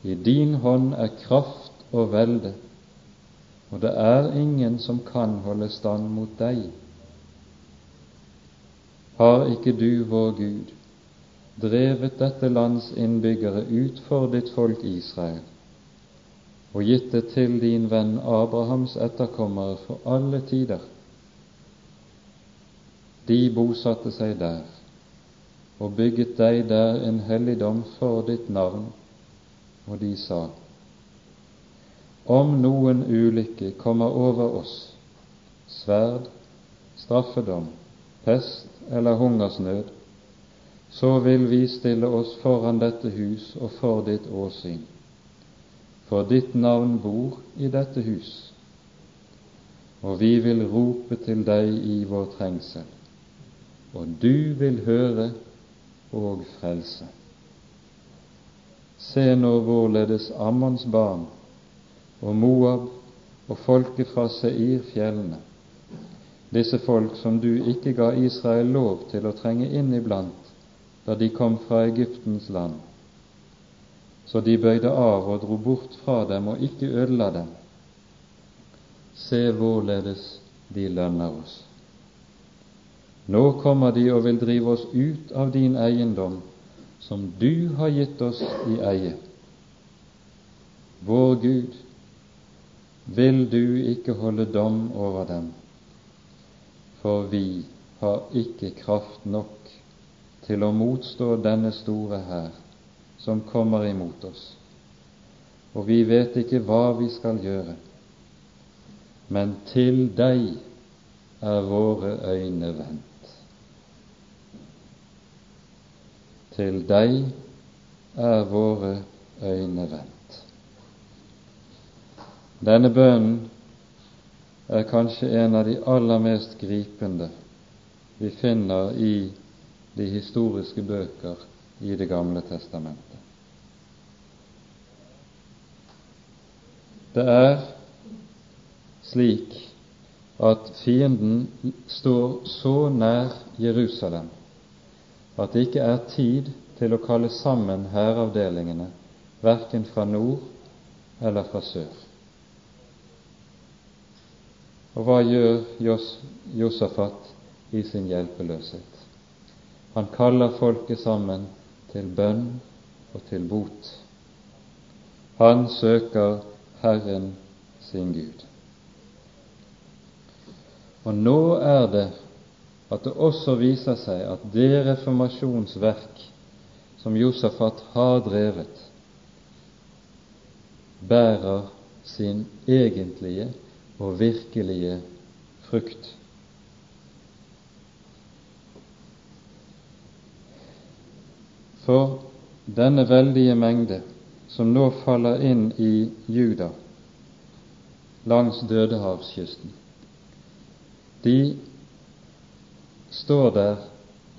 I din hånd er kraft og velde, og det er ingen som kan holde stand mot deg. Har ikke du, vår Gud, drevet dette lands innbyggere ut for ditt folk Israel, og gitt det til din venn Abrahams etterkommere for alle tider? De bosatte seg der og bygget deg der en helligdom for ditt navn, og de sa:" Om noen ulykke kommer over oss, sverd, straffedom, pest eller hungersnød, så vil vi stille oss foran dette hus og for ditt åsyn. For ditt navn bor i dette hus, og vi vil rope til deg i vår trengsel og du vil høre og frelse. Se nå hvorledes Ammons barn og Moab og folket fra Seir-fjellene, disse folk som du ikke ga Israel lov til å trenge inn iblant da de kom fra Egyptens land, så de bøyde av og dro bort fra dem og ikke ødela dem. Se hvorledes de lønner oss. Nå kommer de og vil drive oss ut av din eiendom, som du har gitt oss i eie. Vår Gud, vil du ikke holde dom over dem, for vi har ikke kraft nok til å motstå denne store hær som kommer imot oss, og vi vet ikke hva vi skal gjøre. Men til deg er våre øyne vendt. Til deg er våre øyne vendt. Denne bønnen er kanskje en av de aller mest gripende vi finner i de historiske bøker i Det gamle testamentet. Det er slik at fienden står så nær Jerusalem at det ikke er tid til å kalle sammen hæravdelingene, verken fra nord eller fra sør. Og hva gjør Jos Josafat i sin hjelpeløshet? Han kaller folket sammen til bønn og til bot. Han søker Herren sin Gud. Og nå er det at det også viser seg at det reformasjonsverk som Josafat har drevet, bærer sin egentlige og virkelige frukt. For denne veldige mengde som nå faller inn i Juda langs Dødehavskysten, de står der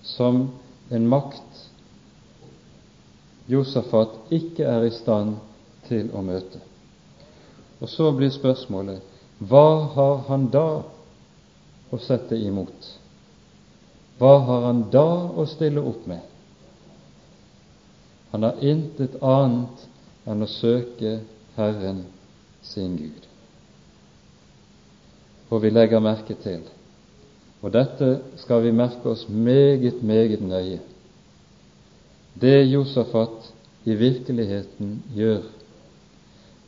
som en makt Josafat ikke er i stand til å møte. Og så blir spørsmålet hva har han da å sette imot? Hva har han da å stille opp med? Han har intet annet enn å søke Herren sin Gud. Og vi legger merke til, og dette skal vi merke oss meget, meget nøye, det Josafat i virkeligheten gjør,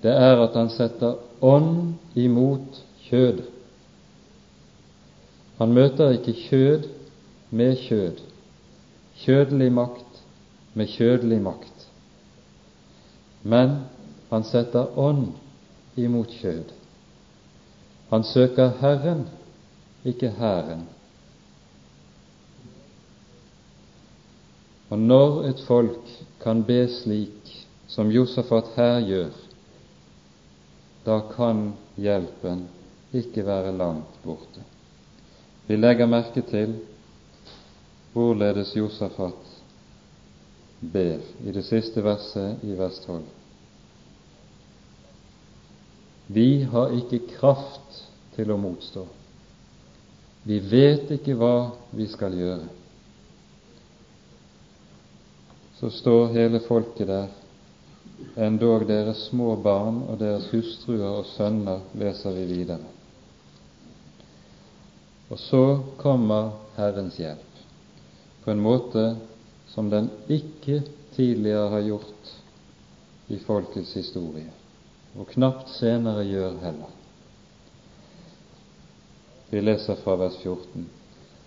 det er at han setter ånd imot kjød. Han møter ikke kjød med kjød, kjødelig makt med kjødelig makt, men han setter ånd imot kjød. Han søker Herren, ikke hæren. Og når et folk kan be slik som Josafat her gjør, da kan hjelpen ikke være langt borte. Vi legger merke til hvorledes Josafat ber i det siste verset i vers 12. Vi har ikke kraft til å motstå. Vi vet ikke hva vi skal gjøre. Så står hele folket der endog deres små barn og deres hustruer og sønner, leser vi videre. Og så kommer Herrens hjelp på en måte som den ikke tidligere har gjort i folkets historie, og knapt senere gjør heller. Vi leser fra vers 14.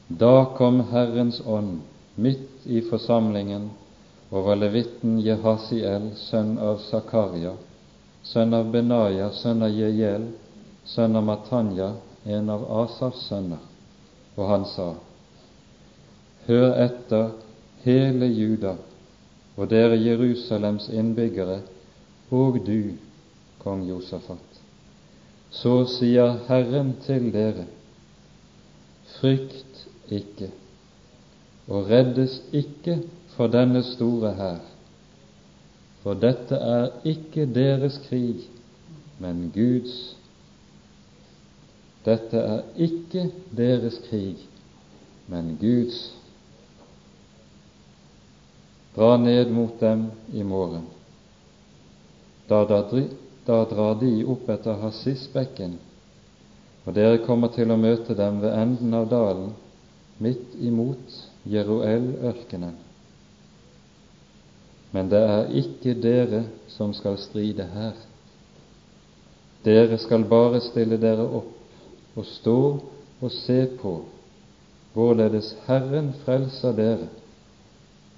Da kom Herrens ånd midt i forsamlingen over levitten Jehasiel, sønn av Zakaria, sønn av Benaya, sønn av Jeiel, sønn av Matanya, en av Asafs sønner, og han sa:" Hør etter, hele Juda, og dere Jerusalems innbyggere, og du, kong Josafat. Så sier Herren til dere, frykt ikke, og reddes ikke for denne store hær. For dette er ikke deres krig, men Guds. Dette er ikke deres krig, men Guds. Dra ned mot dem i morgen. Da, drar de opp etter Hassisbekken, og dere kommer til å møte dem ved enden av dalen, midt imot Jeruel-ørkenen. Men det er ikke dere som skal stride her. Dere skal bare stille dere opp og stå og se på hvorledes Herren frelser dere,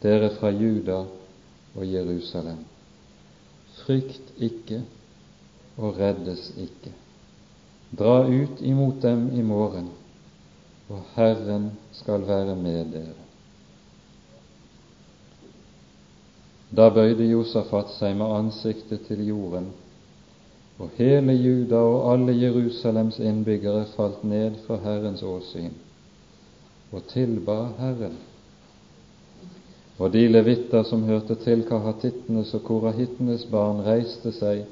dere fra Juda og Jerusalem. Frykt ikke og reddes ikke. Dra ut imot dem i morgen, og Herren skal være med dere. Da bøyde Josafat seg med ansiktet til jorden, og hele Juda og alle Jerusalems innbyggere falt ned for Herrens åsyn og tilba Herren. Og de levitter som hørte til kahatittenes og korahittenes barn, reiste seg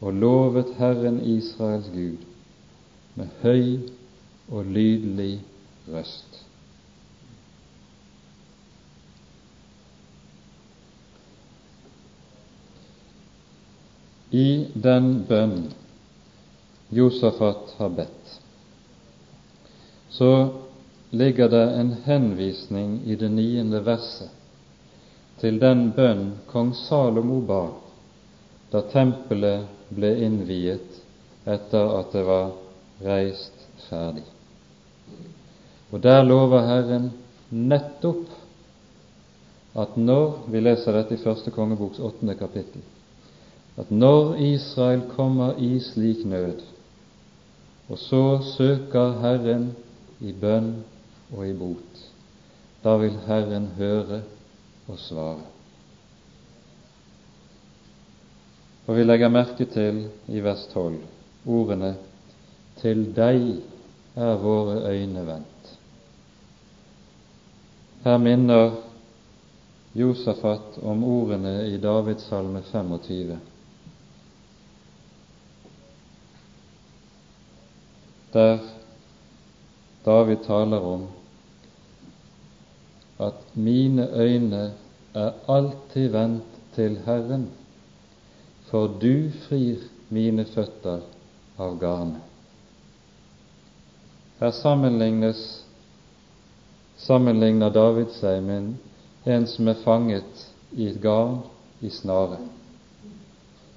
og lovet Herren Israels Gud med høy og lydelig røst. I den bønn Josafat har bedt, så ligger det en henvisning i det niende verset til den bønn kong Salomo ba da tempelet ble innviet etter at det var reist ferdig. Og der lover Herren nettopp at når Vi leser dette i første kongeboks åttende kapittel at når Israel kommer i slik nød, og så søker Herren i bønn og i bot, da vil Herren høre å svare. Og vi legger merke til i vers 12 ordene Til deg er våre øyne vendt. Her minner Josafat om ordene i Davids salme 25. Der David taler om at 'mine øyne er alltid vendt til Herren', for du frir mine føtter av garnet. Her sammenlignes sammenligner David seg med en som er fanget i et garn i snare.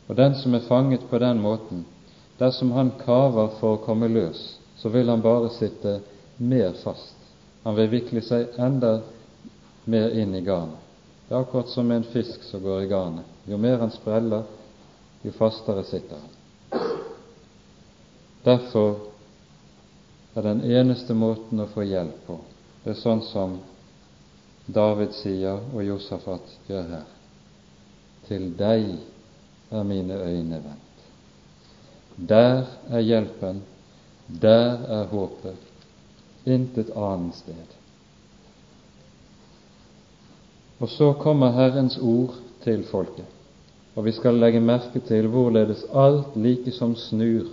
Og den som er fanget på den måten, dersom han kaver for å komme løs, så vil han bare sitte mer fast. Han vil vikle seg enda mer inn i garnet. Det er akkurat som en fisk som går i garnet. Jo mer han spreller, jo fastere sitter han. Derfor er den eneste måten å få hjelp på, det er sånn som David sier og Josafat gjør her. Til deg er mine øyne vendt. Der er hjelpen, der er håpet, intet annet sted. Og så kommer Herrens ord til folket, og vi skal legge merke til hvorledes alt like som snur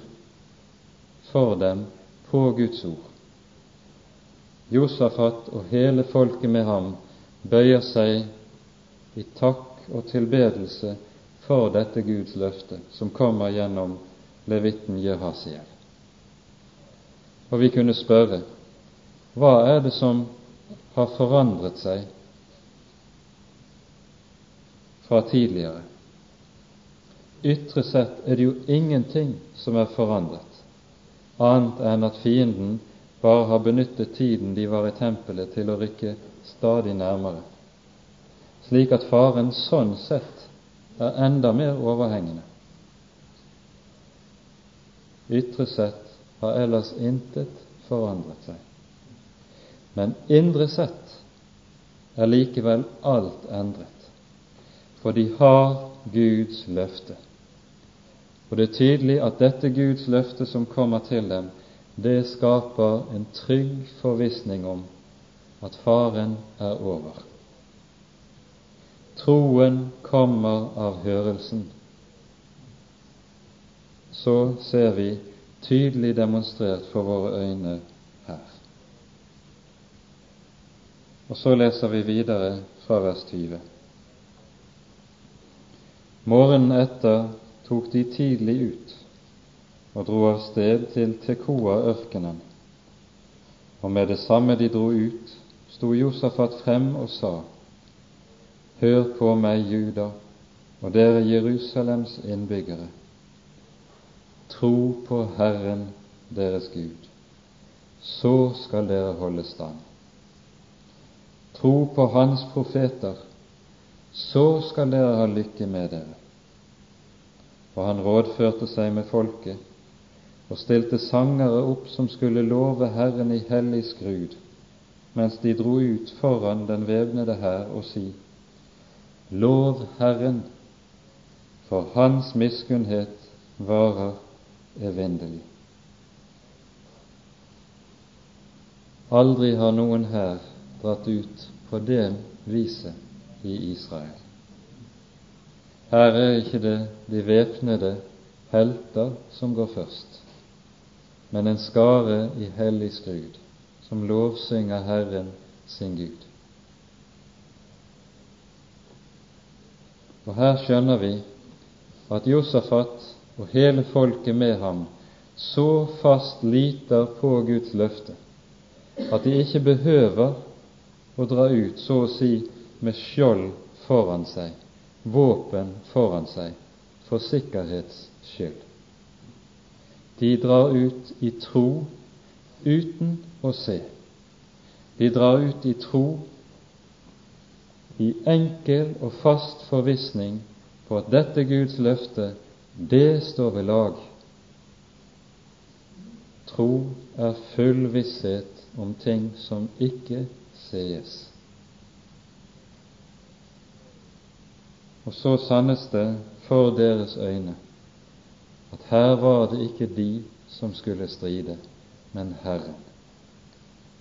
for dem på Guds ord. Josafat og hele folket med ham bøyer seg i takk og tilbedelse for dette Guds løfte som kommer gjennom levitten Jehasiel. Og vi kunne spørre hva er det som har forandret seg fra tidligere. Ytre sett er det jo ingenting som er forandret, annet enn at fienden bare har benyttet tiden de var i tempelet, til å rykke stadig nærmere, slik at faren sånn sett er enda mer overhengende. Ytre sett har ellers intet forandret seg. Men indre sett er likevel alt endret for de har Guds løfte. Og det er tydelig at dette Guds løfte som kommer til dem, det skaper en trygg forvissning om at faren er over. Troen kommer av hørelsen. Så ser vi tydelig demonstrert for våre øyne her. Og så leser vi videre fra vers 20. Morgenen etter tok de tidlig ut og dro av sted til Tekoa-ørkenen. Og med det samme de dro ut, sto Josafat frem og sa:" Hør på meg, Juda, og dere Jerusalems innbyggere. Tro på Herren deres Gud, så skal dere holde stand. Tro på Hans profeter, så skal dere ha lykke med dere. Og han rådførte seg med folket og stilte sangere opp som skulle love Herren i hellig skrud, mens de dro ut foran den væpnede hær og si:" Lov Herren, for Hans miskunnhet varer evinnelig. Aldri har noen her dratt ut på det viset i Israel. Her er ikke det de væpnede helter som går først, men en skare i hellig skrud som lovsynger Herren sin Gud. Og her skjønner vi at Josafat og hele folket med ham så fast liter på Guds løfte at de ikke behøver å dra ut, så å si, med skjold foran seg, våpen foran seg, for sikkerhets skyld. De drar ut i tro uten å se. De drar ut i tro i enkel og fast forvissning på at dette Guds løfte, det står ved lag. Tro er full visshet om ting som ikke sees. Og så sannes det for deres øyne at her var det ikke de som skulle stride, men Herren.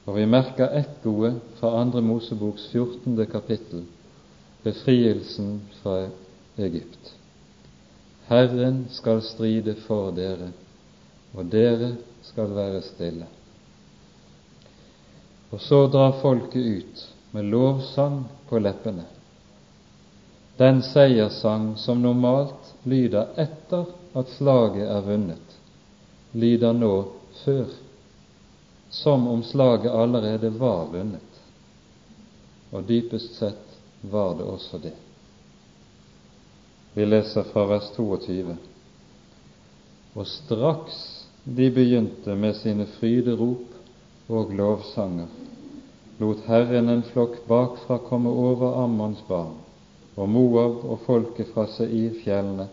Og vi merker ekkoet fra Andre Moseboks 14. kapittel, befrielsen fra Egypt. Herren skal stride for dere, og dere skal være stille. Og så drar folket ut med lovsang på leppene. Den seierssang som normalt lyder etter at slaget er vunnet, lyder nå før, som om slaget allerede var vunnet. Og dypest sett var det også det. Vi leser fra vers 22. Og straks de begynte med sine fryderop og lovsanger, lot Herren en flokk bakfra komme over Ammons barn og Moab og folket fra Seir-fjellene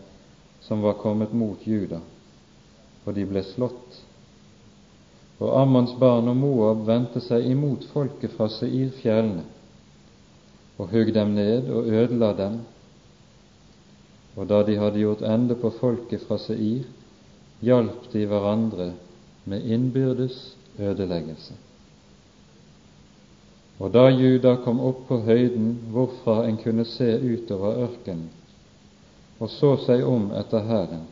som var kommet mot Juda, og de ble slått. Og Ammons barn og Moab vendte seg imot folket fra Seir-fjellene og hugg dem ned og ødela dem. Og da de hadde gjort ende på folket fra Seir, hjalp de hverandre med innbyrdes ødeleggelse. Og da Juda kom opp på høyden hvorfra en kunne se utover ørkenen, og så seg om etter hæren,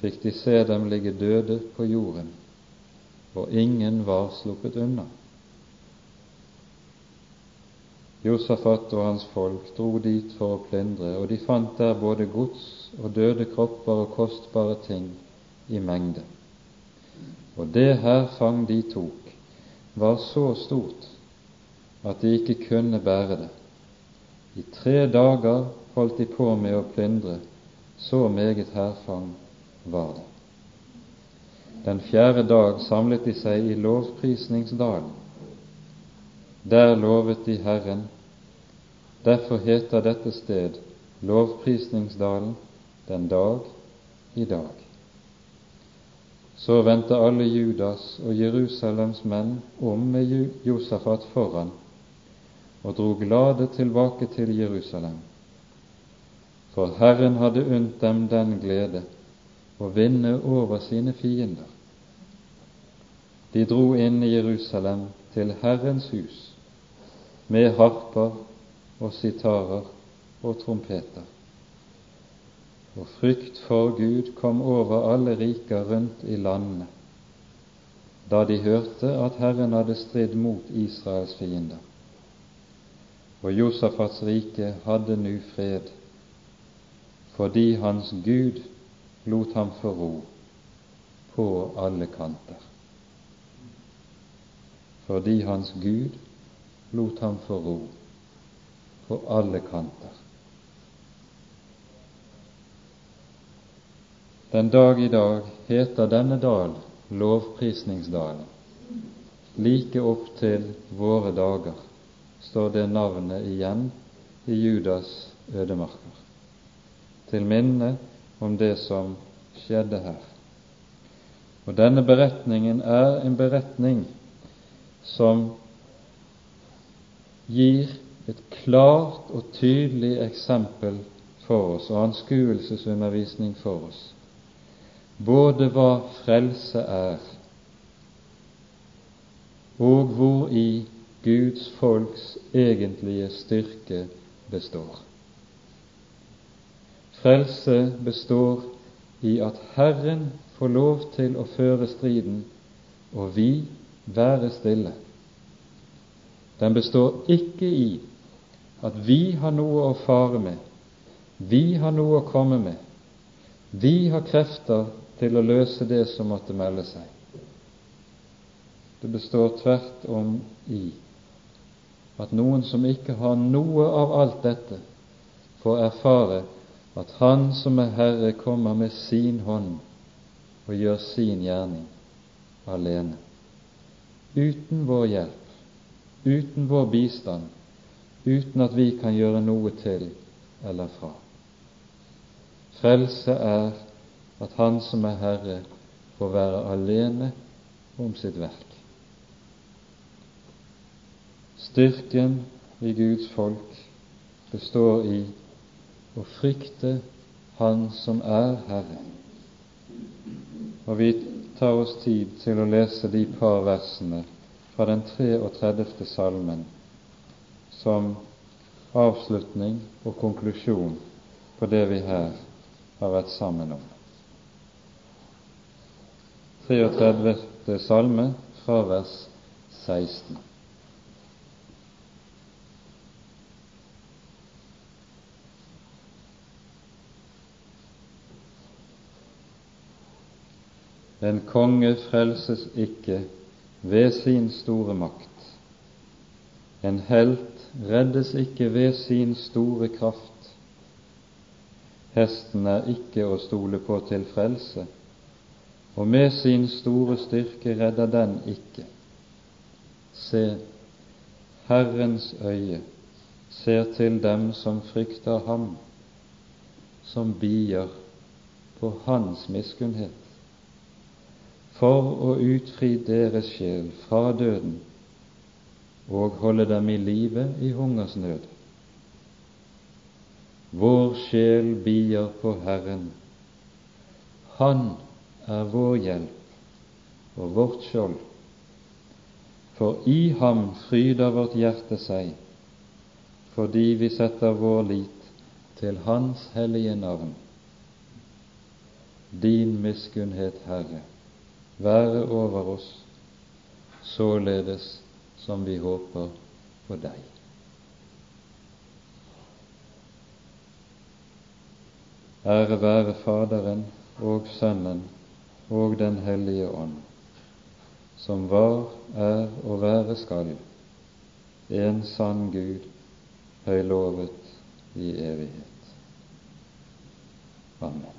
fikk de se dem ligge døde på jorden, og ingen var sluppet unna. Josafat og hans folk dro dit for å plyndre, og de fant der både gods og døde kropper og kostbare ting i mengde. Og det hærfang de tok, var så stort at de ikke kunne bære det. I tre dager holdt de på med å plyndre, så meget hærfang var det. Den fjerde dag samlet de seg i lovprisningsdalen. Der lovet de Herren. Derfor heter dette sted lovprisningsdalen den dag i dag. Så vendte alle Judas og Jerusalems menn om med Josafat foran og dro glade tilbake til Jerusalem for Herren hadde unnt dem den glede å vinne over sine fiender. De dro inn i Jerusalem til Herrens hus med harper og sitarer og trompeter. Og frykt for Gud kom over alle riker rundt i landene da de hørte at Herren hadde stridd mot Israels fiender. Og Josafats rike hadde nu fred fordi hans Gud lot ham få ro på alle kanter. Fordi hans Gud lot ham få ro på alle kanter. Den dag i dag heter denne dal Lovprisningsdalen. Like opp til våre dager står det navnet igjen i Judas ødemarker til minne om det som skjedde her. Og denne beretningen er en beretning som gir et klart og tydelig eksempel for oss og anskuelsesundervisning for oss, både hva frelse er, og hvor i Guds folks egentlige styrke består. Frelse består i at Herren får lov til å føre striden, og vi være stille. Den består ikke i at vi har noe å fare med, vi har noe å komme med, vi har krefter til å løse det som måtte melde seg. Det består tvert om i at noen som ikke har noe av alt dette, får erfare at Han som er Herre, kommer med sin hånd og gjør sin gjerning alene. Uten vår hjelp, uten vår bistand, uten at vi kan gjøre noe til eller fra. Frelse er at Han som er Herre, får være alene om sitt verk. Styrken i Guds folk består i å frykte Han som er Herre. Og vi tar oss tid til å lese de par versene fra den 33. salmen som avslutning og konklusjon på det vi her har vært sammen om. 33. salme fra vers 16. En konge frelses ikke ved sin store makt. En helt reddes ikke ved sin store kraft. Hesten er ikke å stole på til frelse, og med sin store styrke redder den ikke. Se, Herrens øye ser til dem som frykter ham, som bier på hans miskunnhet, for å utfri deres sjel fra døden og holde dem i live i hungersnød. Vår sjel bier på Herren. Han er vår hjelp og vårt skjold. For i ham fryder vårt hjerte seg, fordi vi setter vår lit til Hans hellige navn. Din miskunnhet, Herre, være over oss, således som vi håper på deg. Ære være Faderen og Sønnen og Den hellige ånd, som var, er og være skal, en sann Gud, høylovet i evighet. Amen.